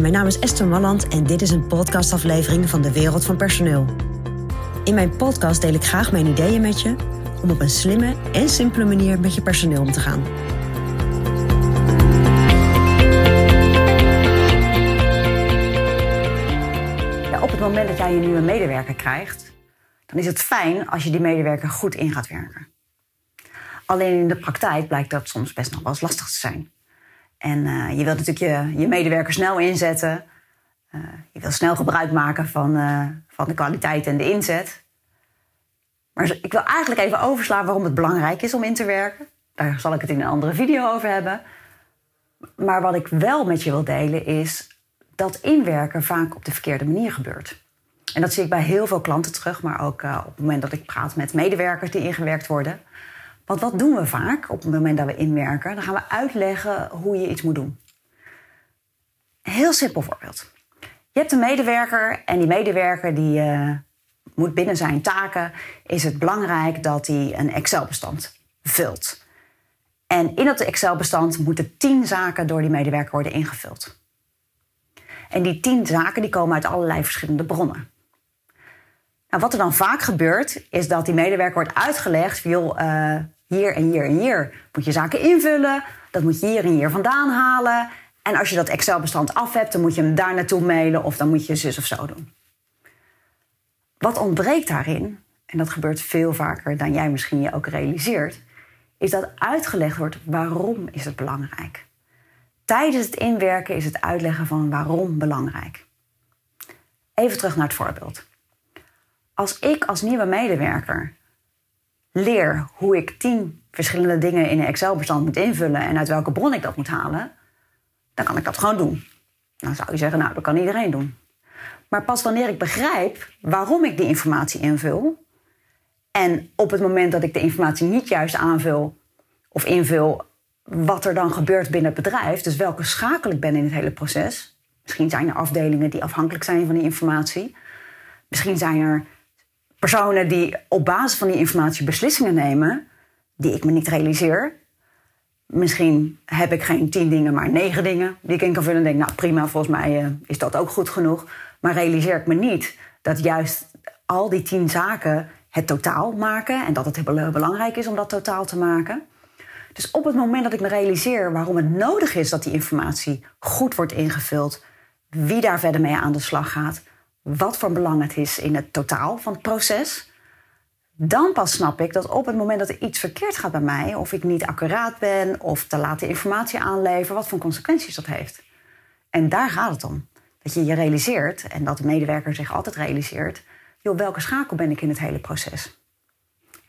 Mijn naam is Esther Malland en dit is een podcastaflevering van de Wereld van Personeel. In mijn podcast deel ik graag mijn ideeën met je om op een slimme en simpele manier met je personeel om te gaan. Ja, op het moment dat jij een nieuwe medewerker krijgt, dan is het fijn als je die medewerker goed in gaat werken. Alleen in de praktijk blijkt dat soms best nog wel eens lastig te zijn. En uh, je wilt natuurlijk je, je medewerker snel inzetten. Uh, je wil snel gebruik maken van, uh, van de kwaliteit en de inzet. Maar ik wil eigenlijk even overslaan waarom het belangrijk is om in te werken. Daar zal ik het in een andere video over hebben. Maar wat ik wel met je wil delen is dat inwerken vaak op de verkeerde manier gebeurt. En dat zie ik bij heel veel klanten terug, maar ook op het moment dat ik praat met medewerkers die ingewerkt worden. Want wat doen we vaak op het moment dat we inwerken? Dan gaan we uitleggen hoe je iets moet doen. Heel simpel voorbeeld. Je hebt een medewerker en die medewerker die uh, moet binnen zijn taken is het belangrijk dat hij een Excel-bestand vult. En in dat Excel-bestand moeten tien zaken door die medewerker worden ingevuld. En die tien zaken die komen uit allerlei verschillende bronnen. Nou, wat er dan vaak gebeurt, is dat die medewerker wordt uitgelegd: joh, uh, hier en hier en hier moet je zaken invullen. Dat moet je hier en hier vandaan halen. En als je dat Excel-bestand af hebt, dan moet je hem daar naartoe mailen of dan moet je zus of zo doen. Wat ontbreekt daarin, en dat gebeurt veel vaker dan jij misschien je ook realiseert, is dat uitgelegd wordt waarom is het belangrijk. Tijdens het inwerken is het uitleggen van waarom belangrijk. Even terug naar het voorbeeld. Als ik als nieuwe medewerker leer hoe ik tien verschillende dingen in een Excel-bestand moet invullen en uit welke bron ik dat moet halen, dan kan ik dat gewoon doen. Dan zou je zeggen, nou, dat kan iedereen doen. Maar pas wanneer ik begrijp waarom ik die informatie invul, en op het moment dat ik de informatie niet juist aanvul of invul, wat er dan gebeurt binnen het bedrijf, dus welke schakel ik ben in het hele proces. Misschien zijn er afdelingen die afhankelijk zijn van die informatie. Misschien zijn er personen die op basis van die informatie beslissingen nemen die ik me niet realiseer. Misschien heb ik geen tien dingen, maar negen dingen die ik in kan vullen. En denk, nou prima, volgens mij uh, is dat ook goed genoeg. Maar realiseer ik me niet dat juist al die tien zaken het totaal maken. En dat het heel belangrijk is om dat totaal te maken. Dus op het moment dat ik me realiseer waarom het nodig is dat die informatie goed wordt ingevuld, wie daar verder mee aan de slag gaat, wat voor belang het is in het totaal van het proces. Dan pas snap ik dat op het moment dat er iets verkeerd gaat bij mij, of ik niet accuraat ben, of te laat de informatie aanleveren, wat voor consequenties dat heeft. En daar gaat het om. Dat je je realiseert, en dat de medewerker zich altijd realiseert, joh, welke schakel ben ik in het hele proces?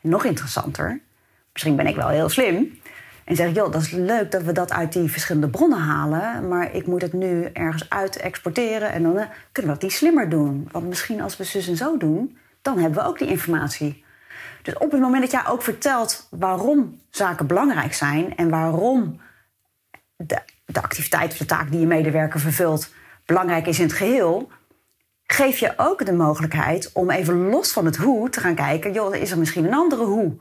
En nog interessanter, misschien ben ik wel heel slim, en zeg ik, joh, dat is leuk dat we dat uit die verschillende bronnen halen. Maar ik moet het nu ergens uit exporteren. En dan uh, kunnen we dat niet slimmer doen. Want misschien als we zus en zo doen, dan hebben we ook die informatie. Dus op het moment dat jij ook vertelt waarom zaken belangrijk zijn. En waarom de, de activiteit of de taak die je medewerker vervult belangrijk is in het geheel. Geef je ook de mogelijkheid om even los van het hoe te gaan kijken. Joh, is er misschien een andere hoe?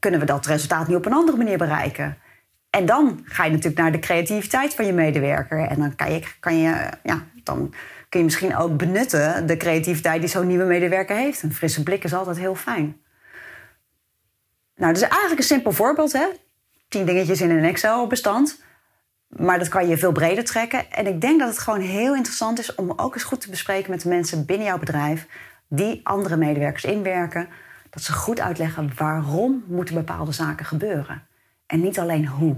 Kunnen we dat resultaat niet op een andere manier bereiken? En dan ga je natuurlijk naar de creativiteit van je medewerker. En dan kan je, kan je, ja, dan kun je misschien ook benutten de creativiteit die zo'n nieuwe medewerker heeft. Een frisse blik is altijd heel fijn. Nou, dat is eigenlijk een simpel voorbeeld, hè? Tien dingetjes in een Excel-bestand. Maar dat kan je veel breder trekken. En ik denk dat het gewoon heel interessant is om ook eens goed te bespreken met de mensen binnen jouw bedrijf die andere medewerkers inwerken dat ze goed uitleggen waarom moeten bepaalde zaken gebeuren. En niet alleen hoe.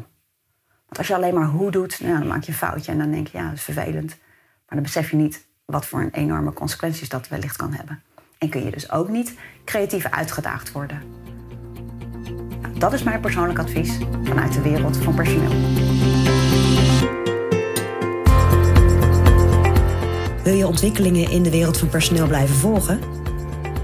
Want als je alleen maar hoe doet, nou, dan maak je een foutje en dan denk je, ja, dat is vervelend. Maar dan besef je niet wat voor een enorme consequenties dat wellicht kan hebben. En kun je dus ook niet creatief uitgedaagd worden. Nou, dat is mijn persoonlijk advies vanuit de wereld van personeel. Wil je ontwikkelingen in de wereld van personeel blijven volgen?